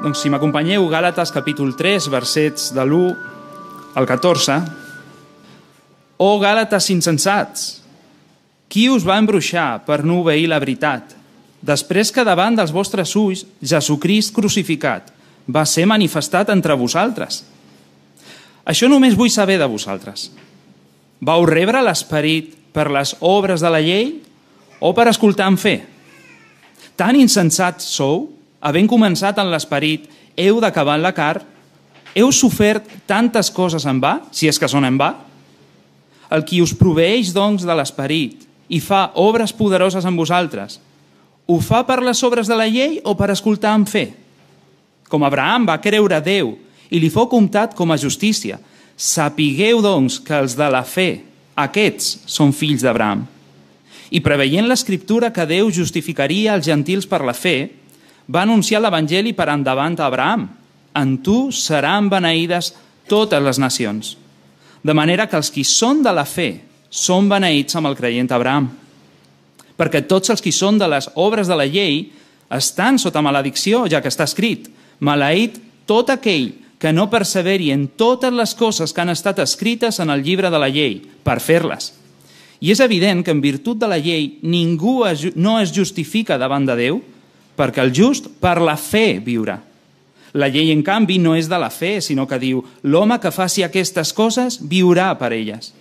Doncs si m'acompanyeu, Gàlates capítol 3, versets de l'1 al 14. O Gàlates insensats, qui us va embruixar per no obeir la veritat? Després que davant dels vostres ulls Jesucrist crucificat va ser manifestat entre vosaltres. Això només vull saber de vosaltres. Vau rebre l'esperit per les obres de la llei o per escoltar amb fe? Tan insensats sou havent començat en l'esperit, heu d'acabar en la car? Heu sofert tantes coses en va, si és que són en va? El qui us proveeix, doncs, de l'esperit i fa obres poderoses en vosaltres, ho fa per les obres de la llei o per escoltar amb fe? Com Abraham va creure a Déu i li fou comptat com a justícia. Sapigueu, doncs, que els de la fe, aquests són fills d'Abraham. I preveient l'escriptura que Déu justificaria els gentils per la fe, va anunciar l'Evangeli per endavant a Abraham. En tu seran beneïdes totes les nacions. De manera que els qui són de la fe són beneïts amb el creient Abraham. Perquè tots els qui són de les obres de la llei estan sota maledicció, ja que està escrit, maleït tot aquell que no perseveri en totes les coses que han estat escrites en el llibre de la llei, per fer-les. I és evident que en virtut de la llei ningú no es justifica davant de Déu, perquè el just per la fe viurà. La llei, en canvi, no és de la fe, sinó que diu l'home que faci aquestes coses viurà per elles.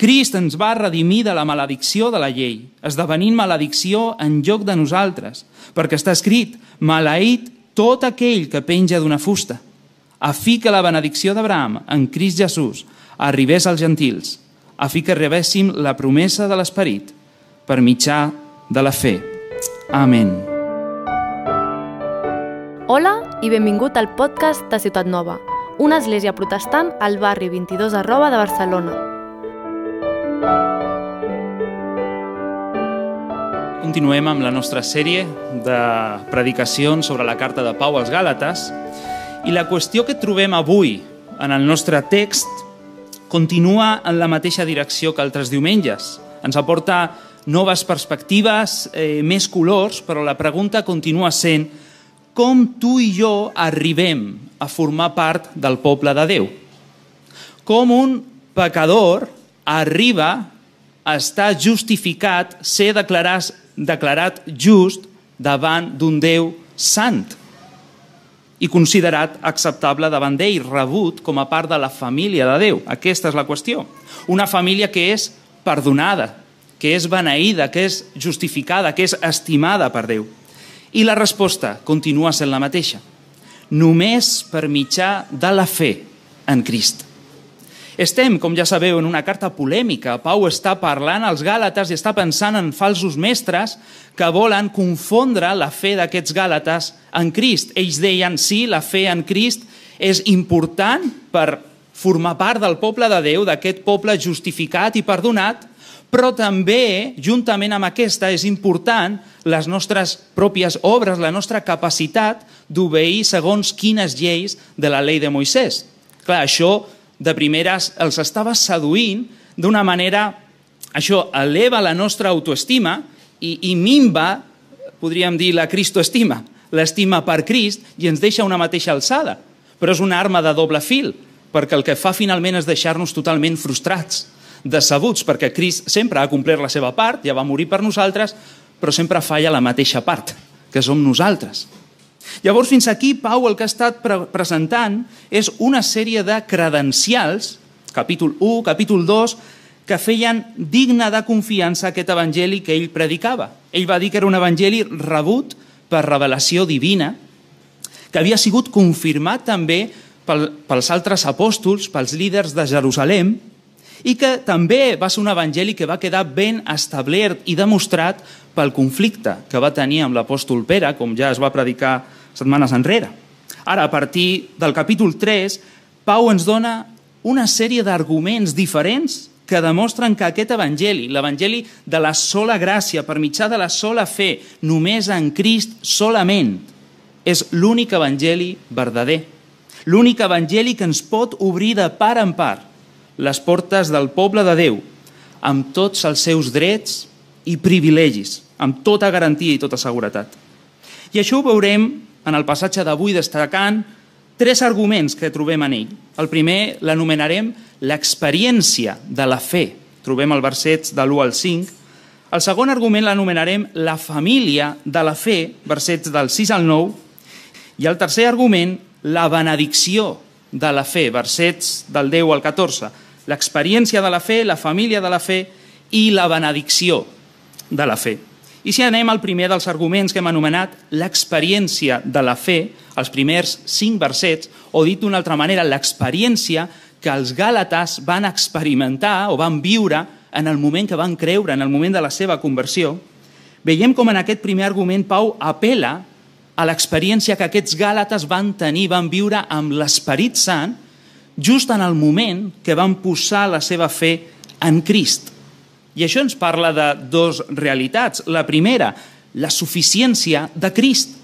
Crist ens va redimir de la maledicció de la llei, esdevenint maledicció en lloc de nosaltres, perquè està escrit, maleït tot aquell que penja d'una fusta, a fi que la benedicció d'Abraham en Crist Jesús arribés als gentils, a fi que rebéssim la promesa de l'Esperit per mitjà de la fe. Amén. Hola i benvingut al podcast de Ciutat Nova, una església protestant al barri 22 arroba de Barcelona. Continuem amb la nostra sèrie de predicacions sobre la carta de Pau als Gàlates i la qüestió que trobem avui en el nostre text continua en la mateixa direcció que altres diumenges. Ens aporta noves perspectives, eh, més colors, però la pregunta continua sent com tu i jo arribem a formar part del poble de Déu. Com un pecador arriba a estar justificat, ser declarat, declarat just davant d'un Déu sant i considerat acceptable davant d'ell, rebut com a part de la família de Déu. Aquesta és la qüestió. Una família que és perdonada, que és beneïda, que és justificada, que és estimada per Déu. I la resposta continua sent la mateixa. Només per mitjà de la fe en Crist. Estem, com ja sabeu, en una carta polèmica. Pau està parlant als Gàlates i està pensant en falsos mestres que volen confondre la fe d'aquests Gàlates en Crist. Ells deien, sí, la fe en Crist és important per formar part del poble de Déu, d'aquest poble justificat i perdonat, però també, juntament amb aquesta, és important les nostres pròpies obres, la nostra capacitat d'obeir segons quines lleis de la llei de Moisès. Clar, això de primeres els estava seduint d'una manera... Això eleva la nostra autoestima i, i minva, podríem dir, la cristoestima, l'estima per Crist, i ens deixa una mateixa alçada. Però és una arma de doble fil, perquè el que fa finalment és deixar-nos totalment frustrats decebuts perquè Crist sempre ha complert la seva part, ja va morir per nosaltres, però sempre falla la mateixa part, que som nosaltres. Llavors, fins aquí, Pau el que ha estat pre presentant és una sèrie de credencials, capítol 1, capítol 2, que feien digne de confiança aquest evangeli que ell predicava. Ell va dir que era un evangeli rebut per revelació divina, que havia sigut confirmat també pel, pels altres apòstols, pels líders de Jerusalem, i que també va ser un evangeli que va quedar ben establert i demostrat pel conflicte que va tenir amb l'apòstol Pere, com ja es va predicar setmanes enrere. Ara, a partir del capítol 3, Pau ens dona una sèrie d'arguments diferents que demostren que aquest evangeli, l'evangeli de la sola gràcia, per mitjà de la sola fe, només en Crist solament, és l'únic evangeli verdader. L'únic evangeli que ens pot obrir de part en part les portes del poble de Déu amb tots els seus drets i privilegis, amb tota garantia i tota seguretat. I això ho veurem en el passatge d'avui destacant tres arguments que trobem en ell. El primer l'anomenarem l'experiència de la fe. Trobem el versets de l'1 al 5. El segon argument l'anomenarem la família de la fe, versets del 6 al 9. I el tercer argument, la benedicció de la fe, versets del 10 al 14. L'experiència de la fe, la família de la fe i la benedicció de la fe. I si anem al primer dels arguments que hem anomenat l'experiència de la fe, els primers cinc versets, o dit d'una altra manera, l'experiència que els gàlates van experimentar o van viure en el moment que van creure, en el moment de la seva conversió, veiem com en aquest primer argument Pau apela a l'experiència que aquests gàlates van tenir, van viure amb l'Esperit Sant, just en el moment que van posar la seva fe en Crist. I això ens parla de dos realitats. La primera, la suficiència de Crist.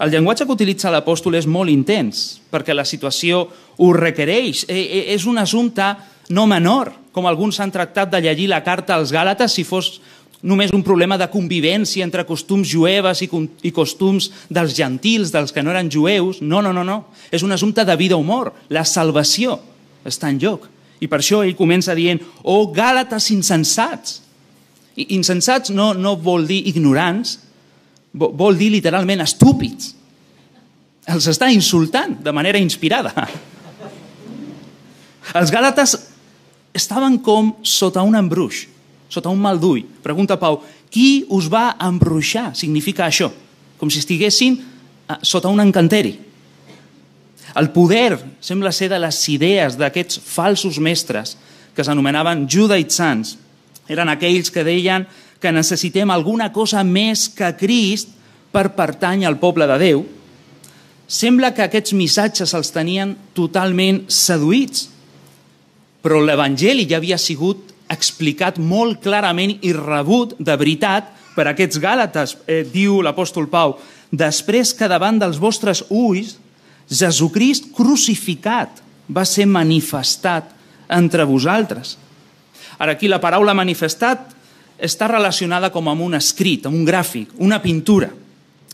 El llenguatge que utilitza l'apòstol és molt intens, perquè la situació ho requereix. E, e, és un assumpte no menor, com alguns han tractat de llegir la carta als Gàlates si fos només un problema de convivència entre costums jueves i costums dels gentils, dels que no eren jueus. No, no, no, no. És un assumpte de vida o mort. La salvació està en lloc. I per això ell comença dient, oh, gàlates insensats. I insensats no, no vol dir ignorants, vol dir literalment estúpids. Els està insultant de manera inspirada. Els gàlates estaven com sota un embruix, sota un mal d'ull. Pregunta Pau, qui us va embruixar? Significa això, com si estiguessin eh, sota un encanteri. El poder sembla ser de les idees d'aquests falsos mestres que s'anomenaven judaïtzants. Eren aquells que deien que necessitem alguna cosa més que Crist per pertany al poble de Déu. Sembla que aquests missatges els tenien totalment seduïts, però l'Evangeli ja havia sigut explicat molt clarament i rebut de veritat per aquests gàlates, eh, diu l'apòstol Pau, després que davant dels vostres ulls Jesucrist crucificat va ser manifestat entre vosaltres. Ara aquí la paraula manifestat està relacionada com amb un escrit, amb un gràfic, una pintura.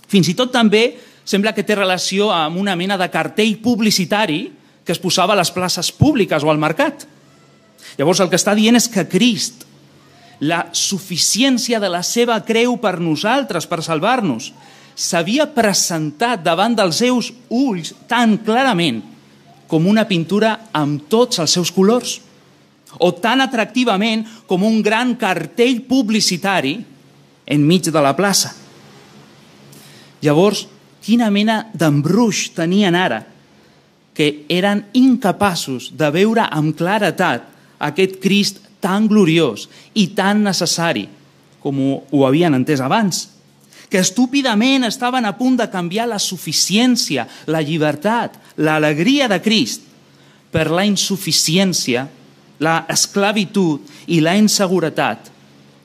Fins i tot també sembla que té relació amb una mena de cartell publicitari que es posava a les places públiques o al mercat. Llavors el que està dient és que Crist, la suficiència de la seva creu per nosaltres, per salvar-nos, s'havia presentat davant dels seus ulls tan clarament com una pintura amb tots els seus colors o tan atractivament com un gran cartell publicitari enmig de la plaça. Llavors, quina mena d'embruix tenien ara que eren incapaços de veure amb claretat aquest Crist tan gloriós i tan necessari com ho havien entès abans que estúpidament estaven a punt de canviar la suficiència, la llibertat, l'alegria de Crist per la insuficiència, la esclavitud i la inseguretat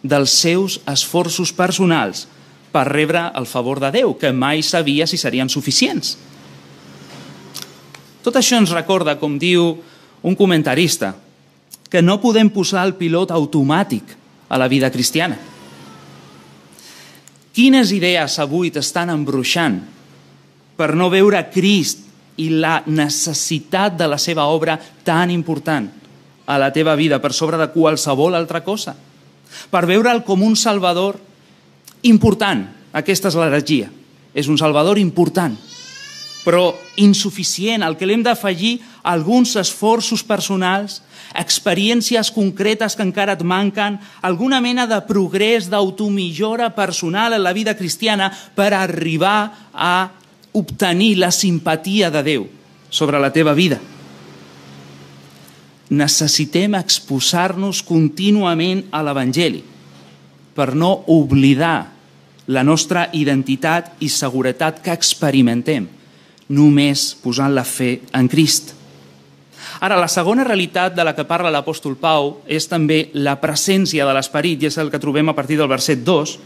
dels seus esforços personals per rebre el favor de Déu, que mai sabia si serien suficients. Tot això ens recorda, com diu un comentarista, que no podem posar el pilot automàtic a la vida cristiana Quines idees avui t'estan embruixant per no veure Crist i la necessitat de la seva obra tan important a la teva vida per sobre de qualsevol altra cosa? Per veure'l com un salvador important. Aquesta és l'heretgia. És un salvador important però insuficient, al que l'hem d'afegir alguns esforços personals, experiències concretes que encara et manquen, alguna mena de progrés, d'automillora personal en la vida cristiana per arribar a obtenir la simpatia de Déu sobre la teva vida. Necessitem exposar-nos contínuament a l'Evangeli per no oblidar la nostra identitat i seguretat que experimentem només posant la fe en Crist. Ara, la segona realitat de la que parla l'apòstol Pau és també la presència de l'Esperit, i és el que trobem a partir del verset 2,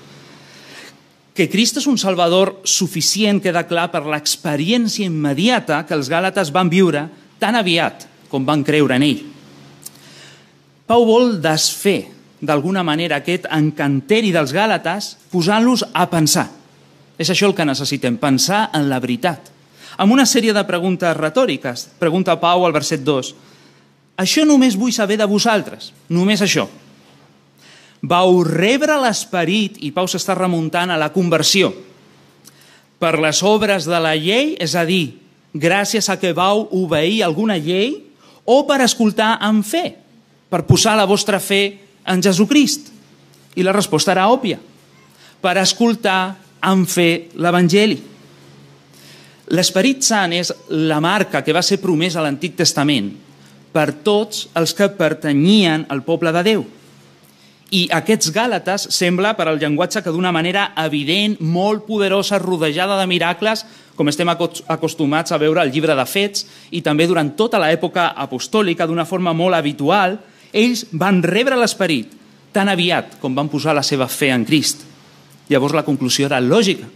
que Crist és un salvador suficient queda clar per l'experiència immediata que els gàlates van viure tan aviat com van creure en ell. Pau vol desfer d'alguna manera aquest encanteri dels gàlates posant-los a pensar. És això el que necessitem, pensar en la veritat. Amb una sèrie de preguntes retòriques. Pregunta Pau al verset 2. Això només vull saber de vosaltres, només això. Vau rebre l'esperit, i Pau s'està remuntant a la conversió, per les obres de la llei, és a dir, gràcies a que vau obeir alguna llei, o per escoltar amb fe, per posar la vostra fe en Jesucrist. I la resposta era òbvia. Per escoltar amb fe l'Evangeli. L'Esperit Sant és la marca que va ser promesa a l'Antic Testament per tots els que pertanyien al poble de Déu. I aquests Gàlates sembla, per al llenguatge, que d'una manera evident, molt poderosa, rodejada de miracles, com estem acostumats a veure al llibre de Fets, i també durant tota l'època apostòlica, d'una forma molt habitual, ells van rebre l'esperit tan aviat com van posar la seva fe en Crist. Llavors la conclusió era lògica.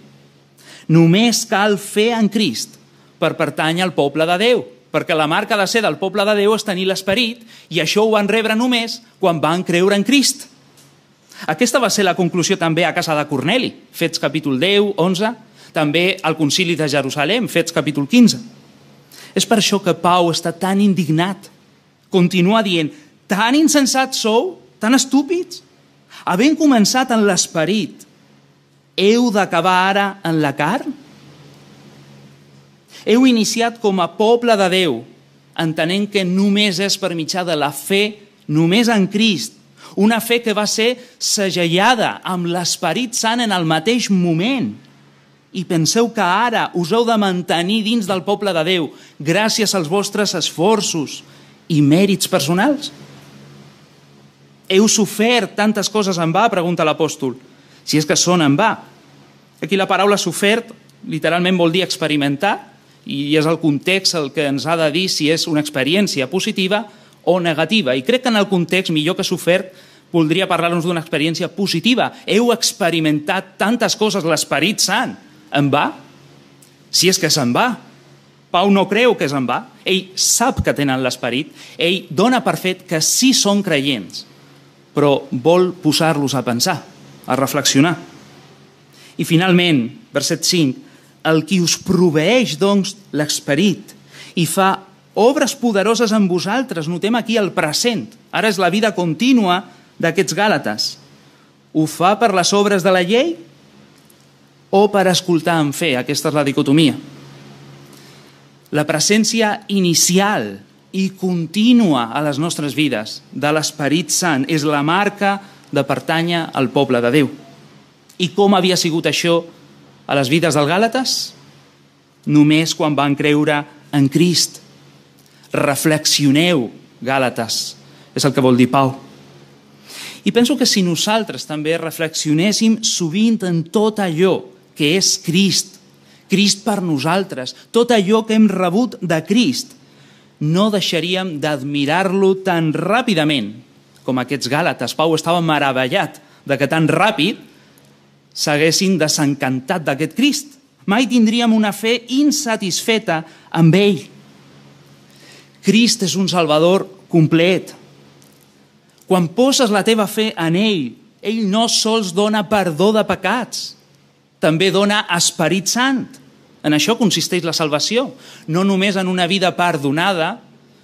Només cal fer en Crist per pertànyer al poble de Déu, perquè la marca de ser del poble de Déu és tenir l'esperit i això ho van rebre només quan van creure en Crist. Aquesta va ser la conclusió també a casa de Corneli, Fets capítol 10, 11, també al concili de Jerusalem, Fets capítol 15. És per això que Pau està tan indignat. Continua dient, tan insensats sou, tan estúpids, havent començat en l'esperit, heu d'acabar ara en la carn? Heu iniciat com a poble de Déu, entenent que només és per mitjà de la fe, només en Crist, una fe que va ser segellada amb l'Esperit Sant en el mateix moment. I penseu que ara us heu de mantenir dins del poble de Déu gràcies als vostres esforços i mèrits personals? Heu sofert tantes coses en va? Pregunta l'apòstol si és que són en va. Aquí la paraula sofert literalment vol dir experimentar i és el context el que ens ha de dir si és una experiència positiva o negativa. I crec que en el context, millor que sofert, voldria parlar-nos d'una experiència positiva. Heu experimentat tantes coses, l'Esperit Sant. En va? Si és que se'n va. Pau no creu que se'n va. Ell sap que tenen l'Esperit. Ell dona per fet que sí són creients, però vol posar-los a pensar a reflexionar. I finalment, verset 5, el qui us proveeix, doncs, l'esperit i fa obres poderoses en vosaltres. Notem aquí el present. Ara és la vida contínua d'aquests Gàlates. Ho fa per les obres de la llei o per escoltar en fe? Aquesta és la dicotomia. La presència inicial i contínua a les nostres vides de l'Esperit Sant és la marca de pertànyer al poble de Déu. I com havia sigut això a les vides del Gàlates? Només quan van creure en Crist. Reflexioneu, Gàlates, és el que vol dir Pau. I penso que si nosaltres també reflexionéssim sovint en tot allò que és Crist, Crist per nosaltres, tot allò que hem rebut de Crist, no deixaríem d'admirar-lo tan ràpidament com aquests gàlates. Pau estava meravellat de que tan ràpid s'haguessin desencantat d'aquest Crist. Mai tindríem una fe insatisfeta amb ell. Crist és un salvador complet. Quan poses la teva fe en ell, ell no sols dona perdó de pecats, també dona Esperit Sant. En això consisteix la salvació, no només en una vida perdonada,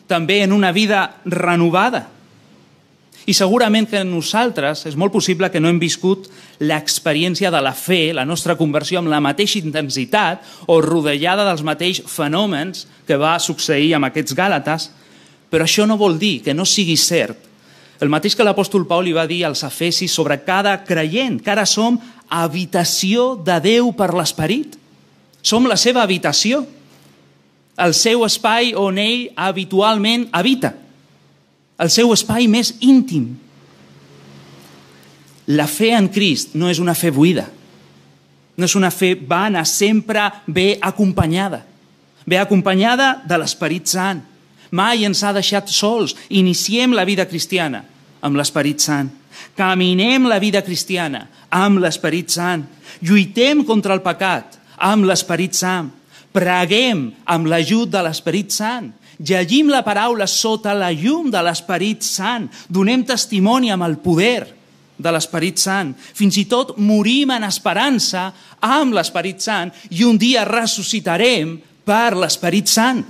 també en una vida renovada. I segurament que nosaltres és molt possible que no hem viscut l'experiència de la fe, la nostra conversió amb la mateixa intensitat o rodellada dels mateixos fenòmens que va succeir amb aquests gàlates, però això no vol dir que no sigui cert. El mateix que l'apòstol Pau li va dir als efesis sobre cada creient, que ara som habitació de Déu per l'esperit. Som la seva habitació, el seu espai on ell habitualment habita el seu espai més íntim. La fe en Crist no és una fe buida, no és una fe vana, sempre ve acompanyada. Ve acompanyada de l'Esperit Sant. Mai ens ha deixat sols. Iniciem la vida cristiana amb l'Esperit Sant. Caminem la vida cristiana amb l'Esperit Sant. Lluitem contra el pecat amb l'Esperit Sant. Preguem amb l'ajut de l'Esperit Sant llegim la paraula sota la llum de l'Esperit Sant, donem testimoni amb el poder de l'Esperit Sant. Fins i tot morim en esperança amb l'Esperit Sant i un dia ressuscitarem per l'Esperit Sant.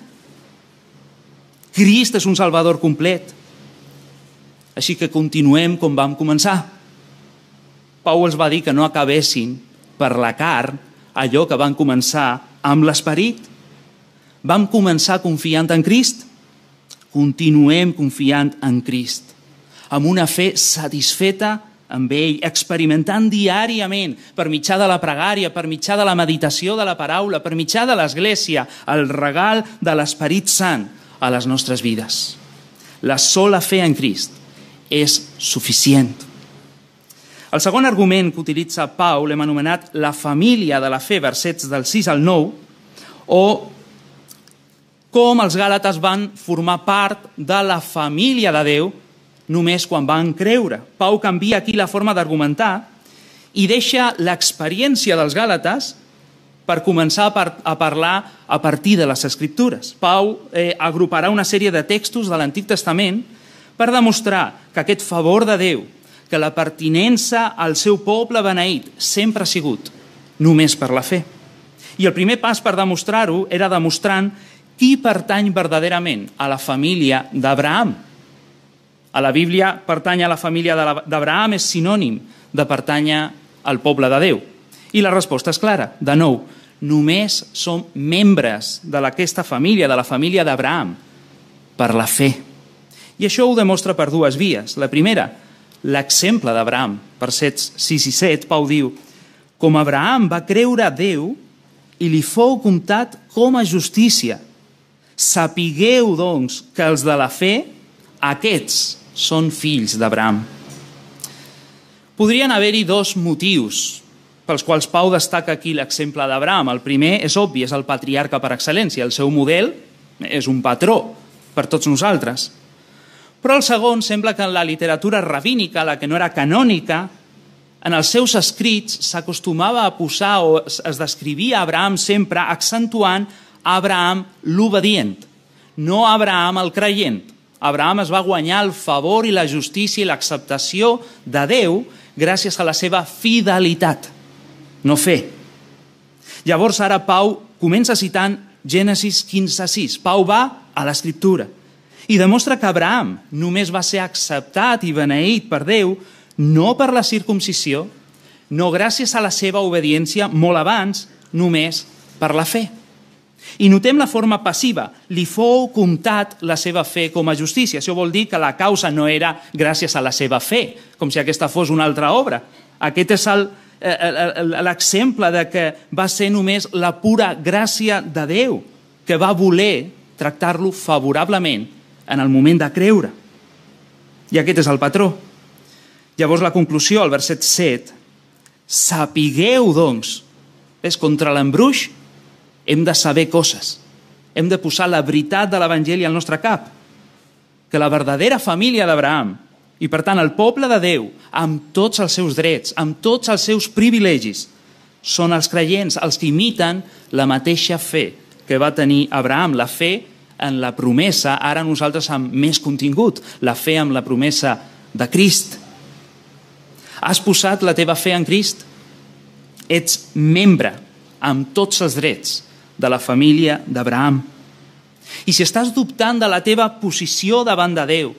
Crist és un salvador complet. Així que continuem com vam començar. Pau els va dir que no acabessin per la carn allò que van començar amb l'esperit. Vam començar confiant en Crist, continuem confiant en Crist, amb una fe satisfeta amb ell, experimentant diàriament per mitjà de la pregària, per mitjà de la meditació de la paraula, per mitjà de l'Església, el regal de l'Esperit Sant a les nostres vides. La sola fe en Crist és suficient. El segon argument que utilitza Pau l'hem anomenat la família de la fe, versets del 6 al 9, o com els gàlates van formar part de la família de Déu només quan van creure. Pau canvia aquí la forma d'argumentar i deixa l'experiència dels gàlates per començar a, par a parlar a partir de les Escriptures. Pau eh, agruparà una sèrie de textos de l'Antic Testament per demostrar que aquest favor de Déu, que la pertinença al seu poble beneït sempre ha sigut només per la fe. I el primer pas per demostrar-ho era demostrant qui pertany verdaderament a la família d'Abraham. A la Bíblia, pertany a la família d'Abraham és sinònim de pertànyer al poble de Déu. I la resposta és clara. De nou, només som membres d'aquesta família, de la família d'Abraham, per la fe. I això ho demostra per dues vies. La primera, l'exemple d'Abraham. Versets 6 i 7, Pau diu, com Abraham va creure a Déu i li fou comptat com a justícia – Sapigueu, doncs, que els de la fe, aquests són fills d'Abraham. Podrien haver-hi dos motius pels quals Pau destaca aquí l'exemple d'Abraham. El primer és obvi, és el patriarca per excel·lència. El seu model és un patró per tots nosaltres. Però el segon sembla que en la literatura rabínica, la que no era canònica, en els seus escrits s'acostumava a posar o es descrivia Abraham sempre accentuant Abraham l'obedient, no Abraham el creient. Abraham es va guanyar el favor i la justícia i l'acceptació de Déu gràcies a la seva fidelitat, no fe. Llavors ara Pau comença citant Gènesis 15.6. Pau va a l'escriptura i demostra que Abraham només va ser acceptat i beneït per Déu no per la circumcisió, no gràcies a la seva obediència molt abans, només per la fe. I notem la forma passiva. Li fou comptat la seva fe com a justícia. Això vol dir que la causa no era gràcies a la seva fe, com si aquesta fos una altra obra. Aquest és l'exemple de que va ser només la pura gràcia de Déu que va voler tractar-lo favorablement en el moment de creure. I aquest és el patró. Llavors la conclusió, al verset 7, sapigueu, doncs, és contra l'embruix hem de saber coses. Hem de posar la veritat de l'Evangeli al nostre cap. Que la verdadera família d'Abraham, i per tant el poble de Déu, amb tots els seus drets, amb tots els seus privilegis, són els creients, els que imiten la mateixa fe que va tenir Abraham, la fe en la promesa, ara nosaltres amb més contingut, la fe amb la promesa de Crist. Has posat la teva fe en Crist? Ets membre amb tots els drets de la família d'Abraham. I si estàs dubtant de la teva posició davant de Déu,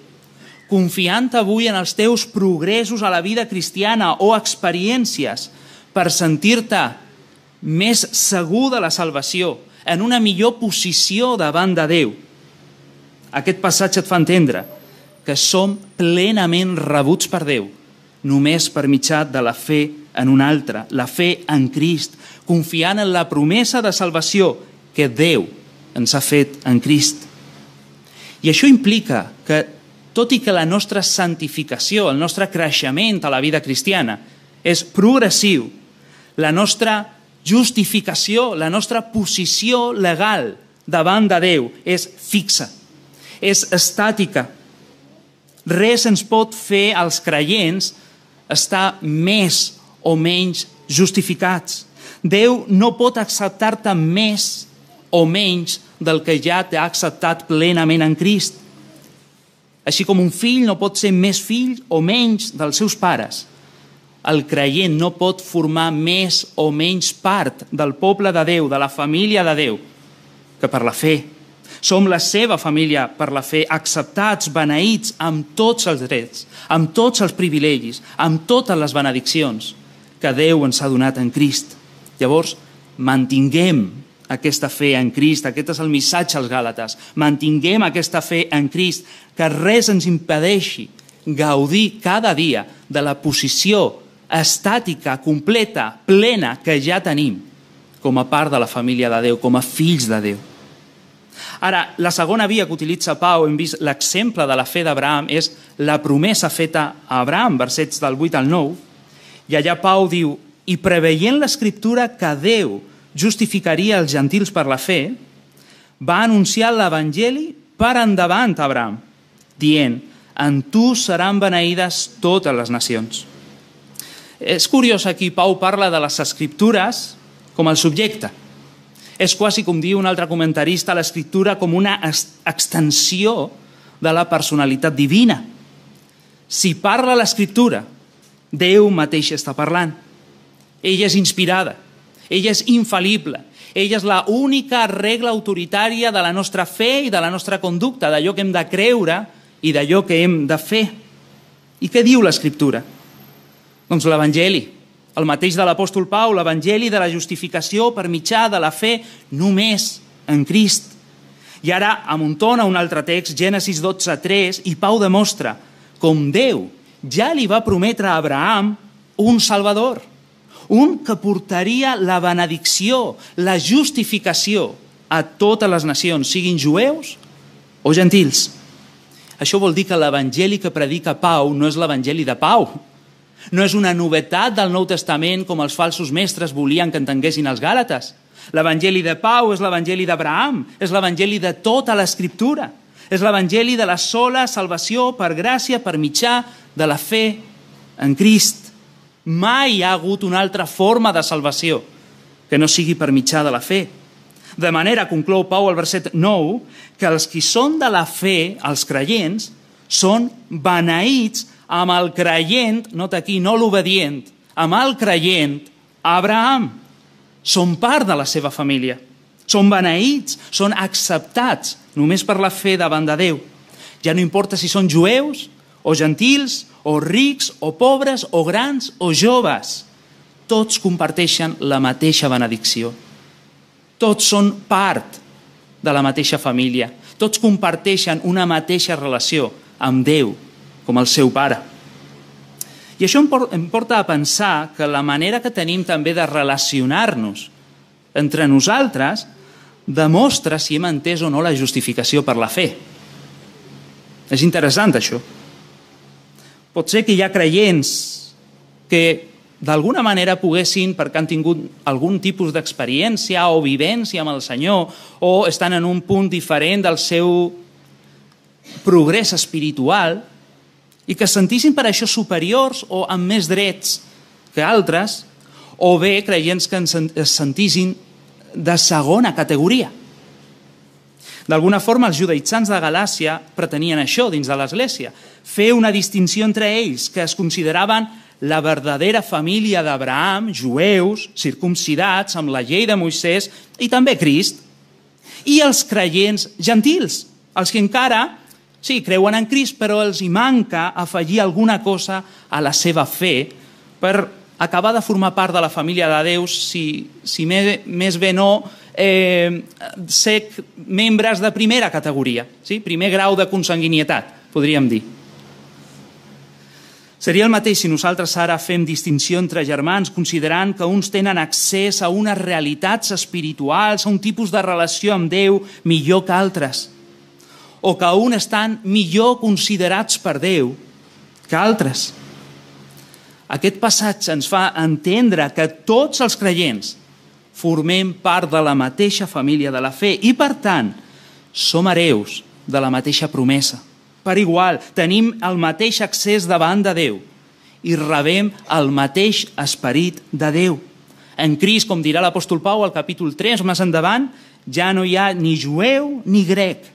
confiant avui en els teus progressos a la vida cristiana o experiències per sentir-te més segur de la salvació, en una millor posició davant de Déu, aquest passatge et fa entendre que som plenament rebuts per Déu, només per mitjà de la fe en un altre, la fe en Crist, confiant en la promesa de salvació que Déu ens ha fet en Crist. I això implica que, tot i que la nostra santificació, el nostre creixement a la vida cristiana és progressiu, la nostra justificació, la nostra posició legal davant de Déu és fixa, és estàtica. Res ens pot fer als creients estar més o menys justificats. Déu no pot acceptar-te més o menys del que ja t'ha acceptat plenament en Crist. Així com un fill no pot ser més fill o menys dels seus pares, el creient no pot formar més o menys part del poble de Déu, de la família de Déu, que per la fe. Som la seva família per la fe, acceptats, beneïts amb tots els drets, amb tots els privilegis, amb totes les benediccions que Déu ens ha donat en Crist. Llavors, mantinguem aquesta fe en Crist, aquest és el missatge als Gàlates, mantinguem aquesta fe en Crist, que res ens impedeixi gaudir cada dia de la posició estàtica, completa, plena que ja tenim com a part de la família de Déu, com a fills de Déu. Ara, la segona via que utilitza Pau, hem vist l'exemple de la fe d'Abraham, és la promesa feta a Abraham, versets del 8 al 9, i allà Pau diu, i preveient l'escriptura que Déu justificaria els gentils per la fe, va anunciar l'Evangeli per endavant a Abraham, dient, en tu seran beneïdes totes les nacions. És curiós aquí, Pau parla de les escriptures com el subjecte. És quasi, com diu un altre comentarista, l'escriptura com una extensió de la personalitat divina. Si parla l'escriptura, Déu mateix està parlant. Ella és inspirada, ella és infal·lible, ella és la única regla autoritària de la nostra fe i de la nostra conducta, d'allò que hem de creure i d'allò que hem de fer. I què diu l'Escriptura? Doncs l'Evangeli, el mateix de l'apòstol Pau, l'Evangeli de la justificació per mitjà de la fe només en Crist. I ara amuntona un altre text, Gènesis 12.3, i Pau demostra com Déu ja li va prometre a Abraham un Salvador, un que portaria la benedicció, la justificació a totes les nacions, siguin jueus o gentils. Això vol dir que l'evangeli que predica Pau no és l'evangeli de Pau. No és una novetat del Nou Testament com els falsos mestres volien que entenguessin els Gàlates. L'evangeli de Pau és l'evangeli d'Abraham, és l'evangeli de tota l'escriptura. És l'evangeli de la sola salvació per gràcia, per mitjà de la fe en Crist. Mai hi ha hagut una altra forma de salvació que no sigui per mitjà de la fe. De manera, conclou Pau al verset 9, que els qui són de la fe, els creients, són beneïts amb el creient, nota aquí, no l'obedient, amb el creient, Abraham. Són part de la seva família. Són beneïts, són acceptats només per la fe davant de Déu. Ja no importa si són jueus o gentils, o rics, o pobres, o grans, o joves. Tots comparteixen la mateixa benedicció. Tots són part de la mateixa família. Tots comparteixen una mateixa relació amb Déu, com el seu pare. I això em porta a pensar que la manera que tenim també de relacionar-nos entre nosaltres demostra si hem entès o no la justificació per la fe. És interessant, això. Pot ser que hi ha creients que d'alguna manera poguessin, perquè han tingut algun tipus d'experiència o vivència amb el Senyor, o estan en un punt diferent del seu progrés espiritual, i que es sentissin per això superiors o amb més drets que altres, o bé creients que es sentissin de segona categoria. D'alguna forma, els judaïtzants de Galàcia pretenien això dins de l'Església, fer una distinció entre ells, que es consideraven la verdadera família d'Abraham, jueus, circumcidats amb la llei de Moisès i també Crist, i els creients gentils, els que encara, sí, creuen en Crist, però els hi manca afegir alguna cosa a la seva fe per acabar de formar part de la família de Déu, si, si més, més bé no, eh, ser membres de primera categoria, sí? primer grau de consanguinietat, podríem dir. Seria el mateix si nosaltres ara fem distinció entre germans, considerant que uns tenen accés a unes realitats espirituals, a un tipus de relació amb Déu millor que altres, o que uns estan millor considerats per Déu que altres. Aquest passatge ens fa entendre que tots els creients formem part de la mateixa família de la fe i, per tant, som hereus de la mateixa promesa per igual, tenim el mateix accés davant de Déu i rebem el mateix esperit de Déu. En Crist, com dirà l'apòstol Pau al capítol 3, més endavant, ja no hi ha ni jueu ni grec,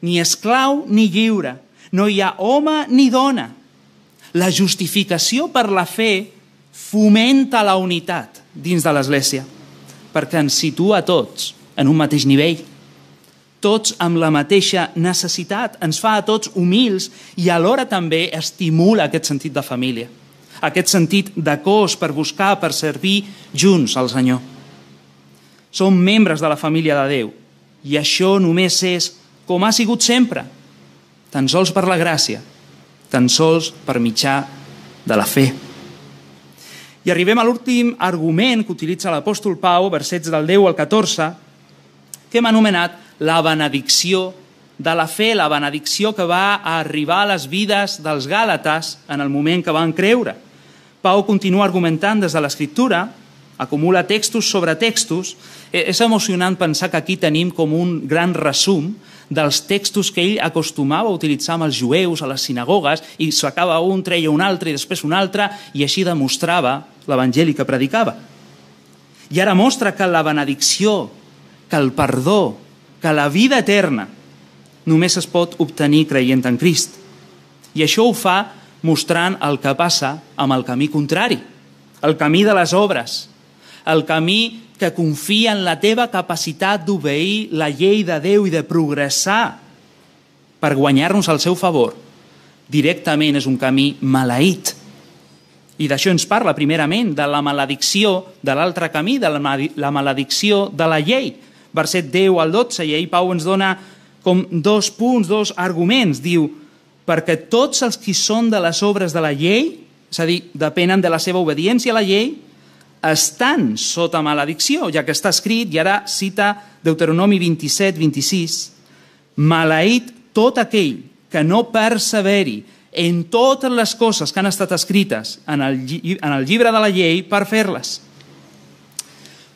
ni esclau ni lliure, no hi ha home ni dona. La justificació per la fe fomenta la unitat dins de l'Església, perquè ens situa tots en un mateix nivell, tots amb la mateixa necessitat, ens fa a tots humils i alhora també estimula aquest sentit de família, aquest sentit de cos per buscar, per servir junts al Senyor. Som membres de la família de Déu i això només és com ha sigut sempre, tan sols per la gràcia, tan sols per mitjà de la fe. I arribem a l'últim argument que utilitza l'apòstol Pau, versets del 10 al 14, que hem anomenat la benedicció de la fe, la benedicció que va arribar a les vides dels Gàlates en el moment que van creure. Pau continua argumentant des de l'Escriptura, acumula textos sobre textos. E, és emocionant pensar que aquí tenim com un gran resum dels textos que ell acostumava a utilitzar amb els jueus a les sinagogues i s'acaba un, treia un altre i després un altre i així demostrava l'evangeli que predicava. I ara mostra que la benedicció, que el perdó, que la vida eterna només es pot obtenir creient en Crist. I això ho fa mostrant el que passa amb el camí contrari, el camí de les obres, el camí que confia en la teva capacitat d'obeir la llei de Déu i de progressar per guanyar-nos al seu favor, directament és un camí maleït. I d'això ens parla primerament, de la maledicció de l'altre camí, de la maledicció de la llei. Verset 10 al 12, i ahir Pau ens dona com dos punts, dos arguments. Diu, perquè tots els que són de les obres de la llei, és a dir, depenen de la seva obediència a la llei, estan sota maledicció, ja que està escrit, i ara cita Deuteronomi 27, 26, maleït tot aquell que no perseveri en totes les coses que han estat escrites en el, en el llibre de la llei per fer-les.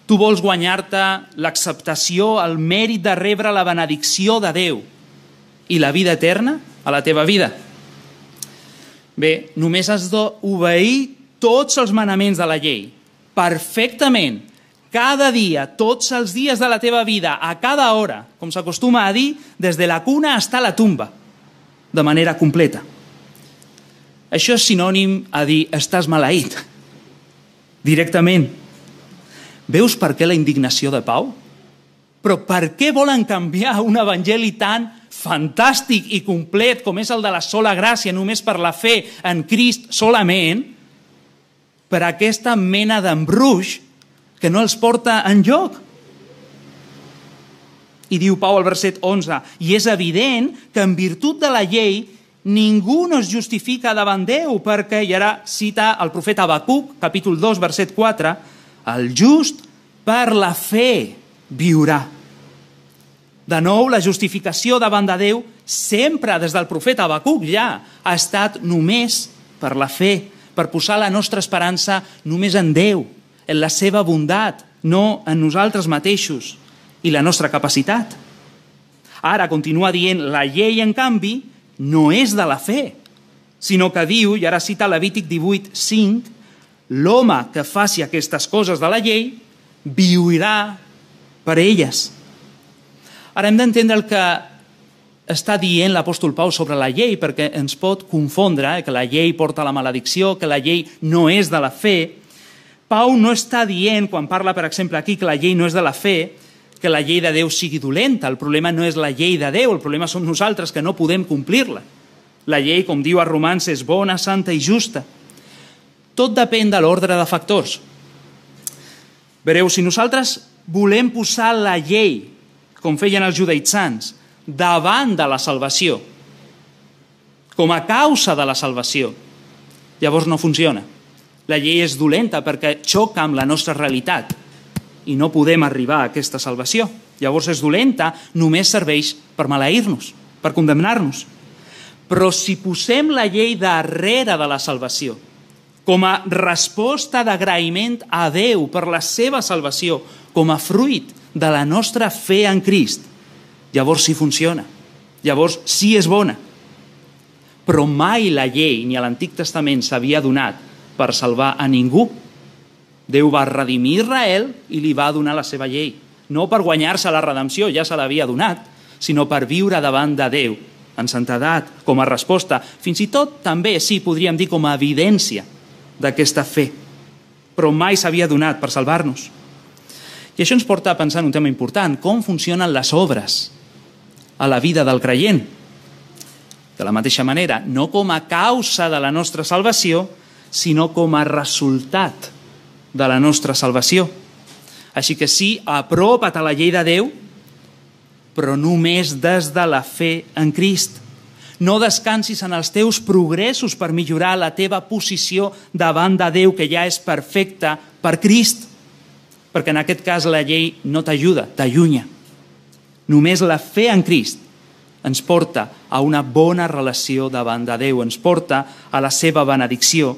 Tu vols guanyar-te l'acceptació, el mèrit de rebre la benedicció de Déu i la vida eterna a la teva vida. Bé, només has d'obeir tots els manaments de la llei, perfectament, cada dia, tots els dies de la teva vida, a cada hora, com s'acostuma a dir, des de la cuna a la tumba, de manera completa. Això és sinònim a dir estàs maleït. Directament. Veus per què la indignació de Pau? Però per què volen canviar un evangeli tan fantàstic i complet com és el de la sola gràcia, només per la fe en Crist solament, per aquesta mena d'embruix que no els porta en lloc? I diu Pau al verset 11, i és evident que en virtut de la llei ningú no es justifica davant Déu, perquè, i ara cita el profeta Habacuc, capítol 2, verset 4, el just per la fe viurà. De nou, la justificació davant de Déu, sempre des del profeta Habacuc ja, ha estat només per la fe, per posar la nostra esperança només en Déu, en la seva bondat, no en nosaltres mateixos i la nostra capacitat. Ara continua dient, la llei, en canvi, no és de la fe, sinó que diu, i ara cita Levític 18, 5, l'home que faci aquestes coses de la llei viurà per elles. Ara hem d'entendre el que està dient l'apòstol Pau sobre la llei, perquè ens pot confondre eh, que la llei porta la maledicció, que la llei no és de la fe. Pau no està dient, quan parla, per exemple, aquí, que la llei no és de la fe, que la llei de Déu sigui dolenta. El problema no és la llei de Déu, el problema som nosaltres que no podem complir-la. La llei, com diu a Romans, és bona, santa i justa. Tot depèn de l'ordre de factors. Vereu, si nosaltres volem posar la llei, com feien els judaïtzans, davant de la salvació, com a causa de la salvació, llavors no funciona. La llei és dolenta perquè xoca amb la nostra realitat i no podem arribar a aquesta salvació. Llavors és dolenta, només serveix per maleir-nos, per condemnar-nos. Però si posem la llei darrere de la salvació, com a resposta d'agraïment a Déu per la seva salvació, com a fruit de la nostra fe en Crist, llavors sí funciona, llavors sí és bona. Però mai la llei ni l'Antic Testament s'havia donat per salvar a ningú, Déu va redimir Israel i li va donar la seva llei. No per guanyar-se la redempció, ja se l'havia donat, sinó per viure davant de Déu, en santedat, com a resposta. Fins i tot, també, sí, podríem dir com a evidència d'aquesta fe. però mai s'havia donat per salvar-nos. I això ens porta a pensar en un tema important, com funcionen les obres a la vida del creient. De la mateixa manera, no com a causa de la nostra salvació, sinó com a resultat de la nostra salvació. Així que sí, apropa't a la llei de Déu, però només des de la fe en Crist. No descansis en els teus progressos per millorar la teva posició davant de Déu, que ja és perfecta per Crist perquè en aquest cas la llei no t'ajuda, t'allunya. Només la fe en Crist ens porta a una bona relació davant de Déu, ens porta a la seva benedicció.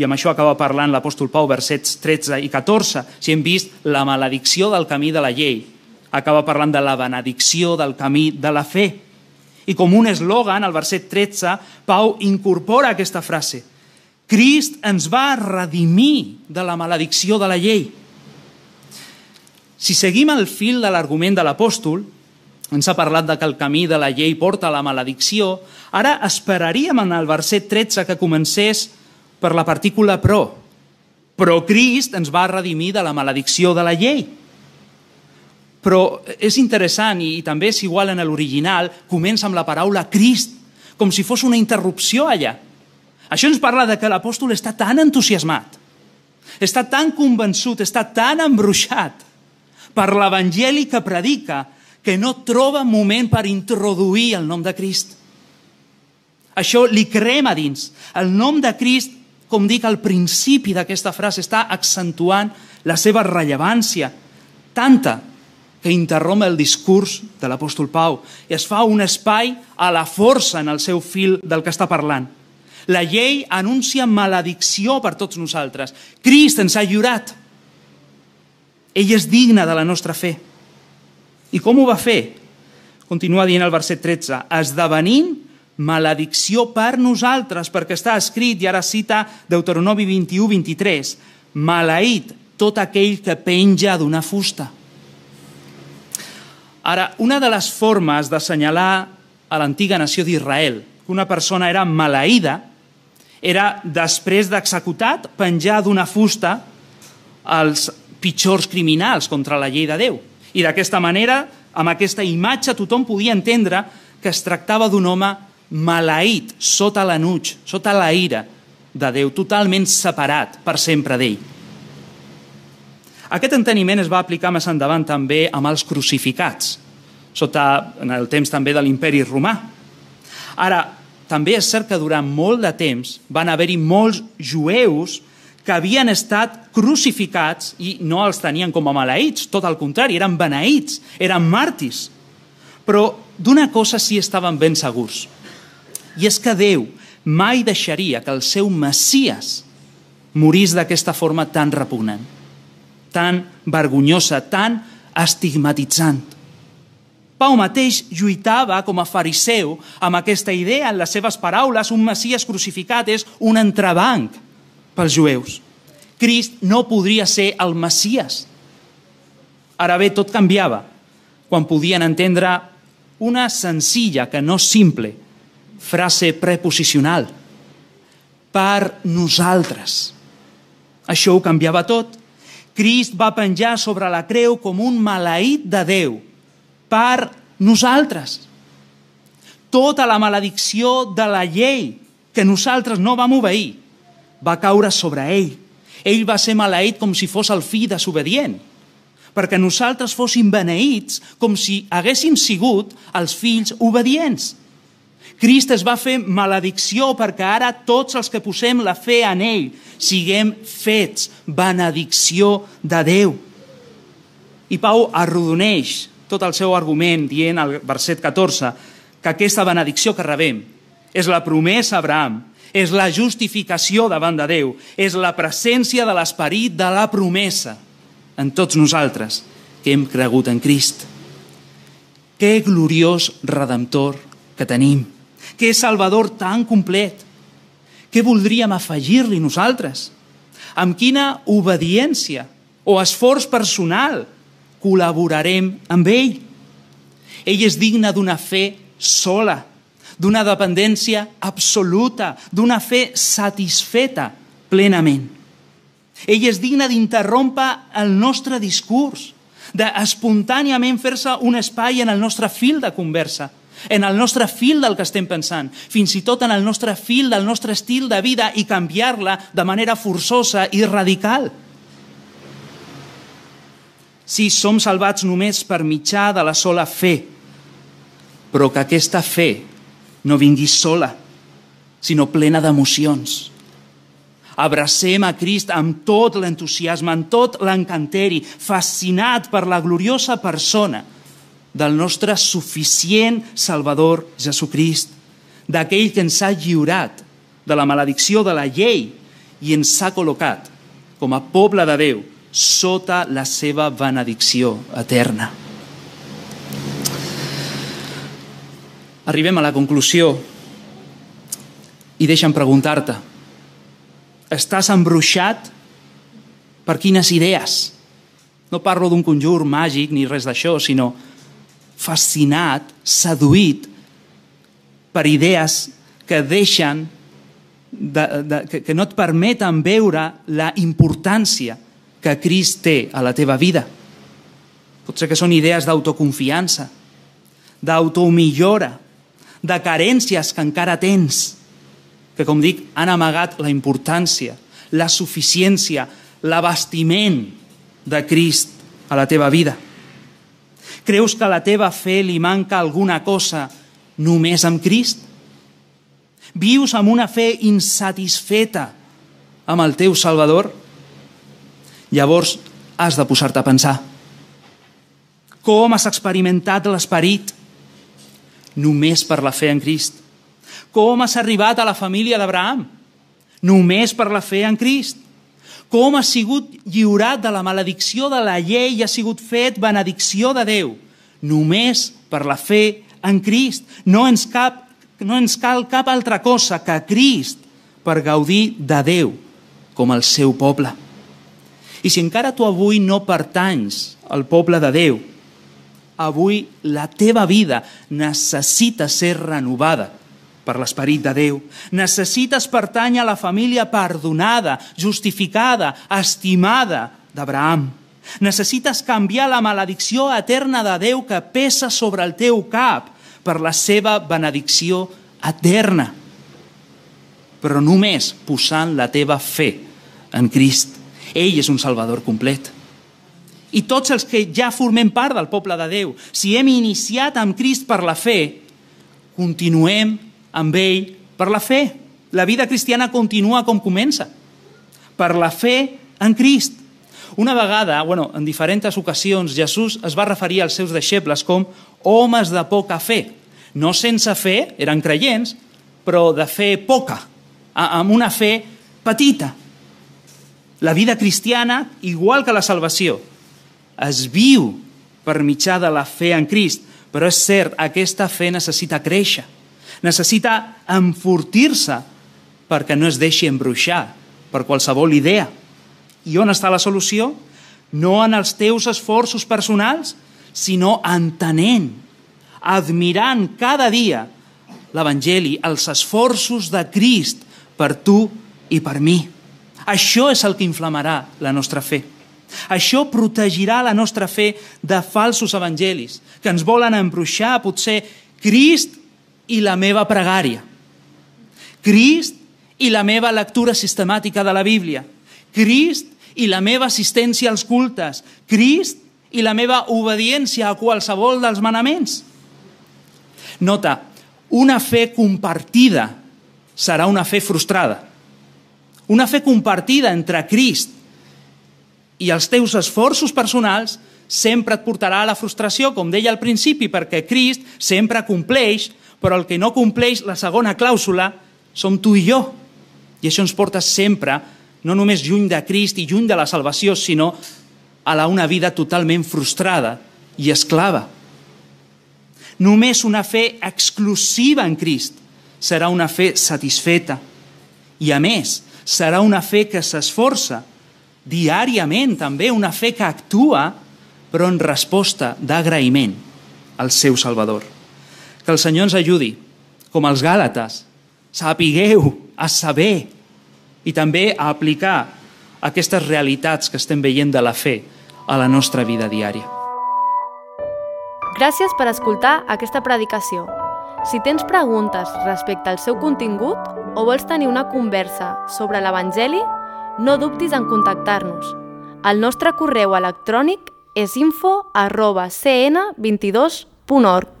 I amb això acaba parlant l'apòstol Pau, versets 13 i 14. Si hem vist la maledicció del camí de la llei, acaba parlant de la benedicció del camí de la fe. I com un eslògan, al verset 13, Pau incorpora aquesta frase. Crist ens va redimir de la maledicció de la llei. Si seguim el fil de l'argument de l'apòstol, ens ha parlat de que el camí de la llei porta a la maledicció, ara esperaríem en el verset 13 que comencés per la partícula pro. Però Crist ens va redimir de la maledicció de la llei. Però és interessant, i també és igual en l'original, comença amb la paraula Crist, com si fos una interrupció allà. Això ens parla de que l'apòstol està tan entusiasmat, està tan convençut, està tan embruixat, per l'Evangeli que predica que no troba moment per introduir el nom de Crist. Això li crema dins. El nom de Crist, com dic al principi d'aquesta frase, està accentuant la seva rellevància, tanta que interrompe el discurs de l'apòstol Pau i es fa un espai a la força en el seu fil del que està parlant. La llei anuncia maledicció per tots nosaltres. Crist ens ha lliurat. Ell és digne de la nostra fe. I com ho va fer? Continua dient el verset 13, esdevenint maledicció per nosaltres, perquè està escrit, i ara cita Deuteronomi 21, 23, maleït tot aquell que penja d'una fusta. Ara, una de les formes d'assenyalar a l'antiga nació d'Israel que una persona era maleïda era, després d'executat, penjar d'una fusta als pitjors criminals contra la llei de Déu. I d'aquesta manera, amb aquesta imatge, tothom podia entendre que es tractava d'un home maleït, sota l'anuig, sota la ira de Déu, totalment separat per sempre d'ell. Aquest enteniment es va aplicar més endavant també amb els crucificats, sota en el temps també de l'imperi romà. Ara, també és cert que durant molt de temps van haver-hi molts jueus que havien estat crucificats i no els tenien com a maleïts, tot el contrari, eren beneïts, eren màrtirs. Però d'una cosa sí estaven ben segurs, i és que Déu mai deixaria que el seu Messies morís d'aquesta forma tan repugnant, tan vergonyosa, tan estigmatitzant. Pau mateix lluitava com a fariseu amb aquesta idea en les seves paraules, un Messies crucificat és un entrebanc pels jueus. Crist no podria ser el Messies. Ara bé, tot canviava quan podien entendre una senzilla, que no simple, frase preposicional. Per nosaltres. Això ho canviava tot. Crist va penjar sobre la creu com un maleït de Déu. Per nosaltres. Tota la maledicció de la llei que nosaltres no vam obeir va caure sobre ell. Ell va ser maleït com si fos el fill desobedient, perquè nosaltres fóssim beneïts com si haguéssim sigut els fills obedients. Crist es va fer maledicció perquè ara tots els que posem la fe en ell siguem fets benedicció de Déu. I Pau arrodoneix tot el seu argument dient al verset 14 que aquesta benedicció que rebem és la promesa a Abraham és la justificació davant de Déu, és la presència de l'esperit de la promesa en tots nosaltres que hem cregut en Crist. Que gloriós redemptor que tenim, que salvador tan complet. Què voldríem afegir-li nosaltres? Amb quina obediència o esforç personal col·laborarem amb ell? Ell és digne d'una fe sola, d'una dependència absoluta, d'una fe satisfeta plenament. Ell és digne d'interrompre el nostre discurs, d'espontàniament fer-se un espai en el nostre fil de conversa, en el nostre fil del que estem pensant, fins i tot en el nostre fil del nostre estil de vida i canviar-la de manera forçosa i radical. Sí, som salvats només per mitjà de la sola fe, però que aquesta fe no vingui sola, sinó plena d'emocions. Abracem a Crist amb tot l'entusiasme, amb tot l'encanteri, fascinat per la gloriosa persona del nostre suficient Salvador Jesucrist, d'aquell que ens ha lliurat de la maledicció de la llei i ens ha col·locat com a poble de Déu sota la seva benedicció eterna. Arribem a la conclusió i deixa'm preguntar-te, estàs embruixat per quines idees? No parlo d'un conjur màgic ni res d'això, sinó fascinat, seduït per idees que deixen, de, de, que, que no et permeten veure la importància que Crist té a la teva vida. Potser que són idees d'autoconfiança, d'automillora, de carències que encara tens, que, com dic, han amagat la importància, la suficiència, l'abastiment de Crist a la teva vida. Creus que a la teva fe li manca alguna cosa només amb Crist? Vius amb una fe insatisfeta amb el teu Salvador? Llavors has de posar-te a pensar. Com has experimentat l'esperit? Només per la fe en Crist. Com has arribat a la família d'Abraham? Només per la fe en Crist. Com has sigut lliurat de la maledicció de la llei i has sigut fet benedicció de Déu? Només per la fe en Crist. No ens, cap, no ens cal cap altra cosa que Crist per gaudir de Déu com el seu poble. I si encara tu avui no pertanys al poble de Déu, avui la teva vida necessita ser renovada per l'esperit de Déu. Necessites pertànyer a la família perdonada, justificada, estimada d'Abraham. Necessites canviar la maledicció eterna de Déu que pesa sobre el teu cap per la seva benedicció eterna. Però només posant la teva fe en Crist. Ell és un Salvador complet. I tots els que ja formem part del poble de Déu, si hem iniciat amb Crist per la fe, continuem amb ell per la fe. La vida cristiana continua com comença, per la fe en Crist. Una vegada, bueno, en diferents ocasions, Jesús es va referir als seus deixebles com homes de poca fe. No sense fe, eren creients, però de fe poca, amb una fe petita. La vida cristiana, igual que la salvació, es viu per mitjà de la fe en Crist, però és cert, aquesta fe necessita créixer necessita enfortir-se perquè no es deixi embruixar per qualsevol idea. I on està la solució? No en els teus esforços personals, sinó entenent, admirant cada dia l'Evangeli, els esforços de Crist per tu i per mi. Això és el que inflamarà la nostra fe. Això protegirà la nostra fe de falsos evangelis que ens volen embruixar. Potser Crist i la meva pregària. Crist i la meva lectura sistemàtica de la Bíblia. Crist i la meva assistència als cultes. Crist i la meva obediència a qualsevol dels manaments. Nota, una fe compartida serà una fe frustrada. Una fe compartida entre Crist i els teus esforços personals sempre et portarà a la frustració, com deia al principi, perquè Crist sempre compleix però el que no compleix la segona clàusula som tu i jo. I això ens porta sempre, no només lluny de Crist i lluny de la salvació, sinó a la una vida totalment frustrada i esclava. Només una fe exclusiva en Crist serà una fe satisfeta. I a més, serà una fe que s'esforça diàriament també una fe que actua però en resposta d'agraïment al seu Salvador. Que el Senyor ens ajudi, com els Gàlates, sapigueu a saber i també a aplicar aquestes realitats que estem veient de la fe a la nostra vida diària. Gràcies per escoltar aquesta predicació. Si tens preguntes respecte al seu contingut o vols tenir una conversa sobre l'Evangeli, no dubtis en contactar-nos. El nostre correu electrònic és info arroba cn22.org.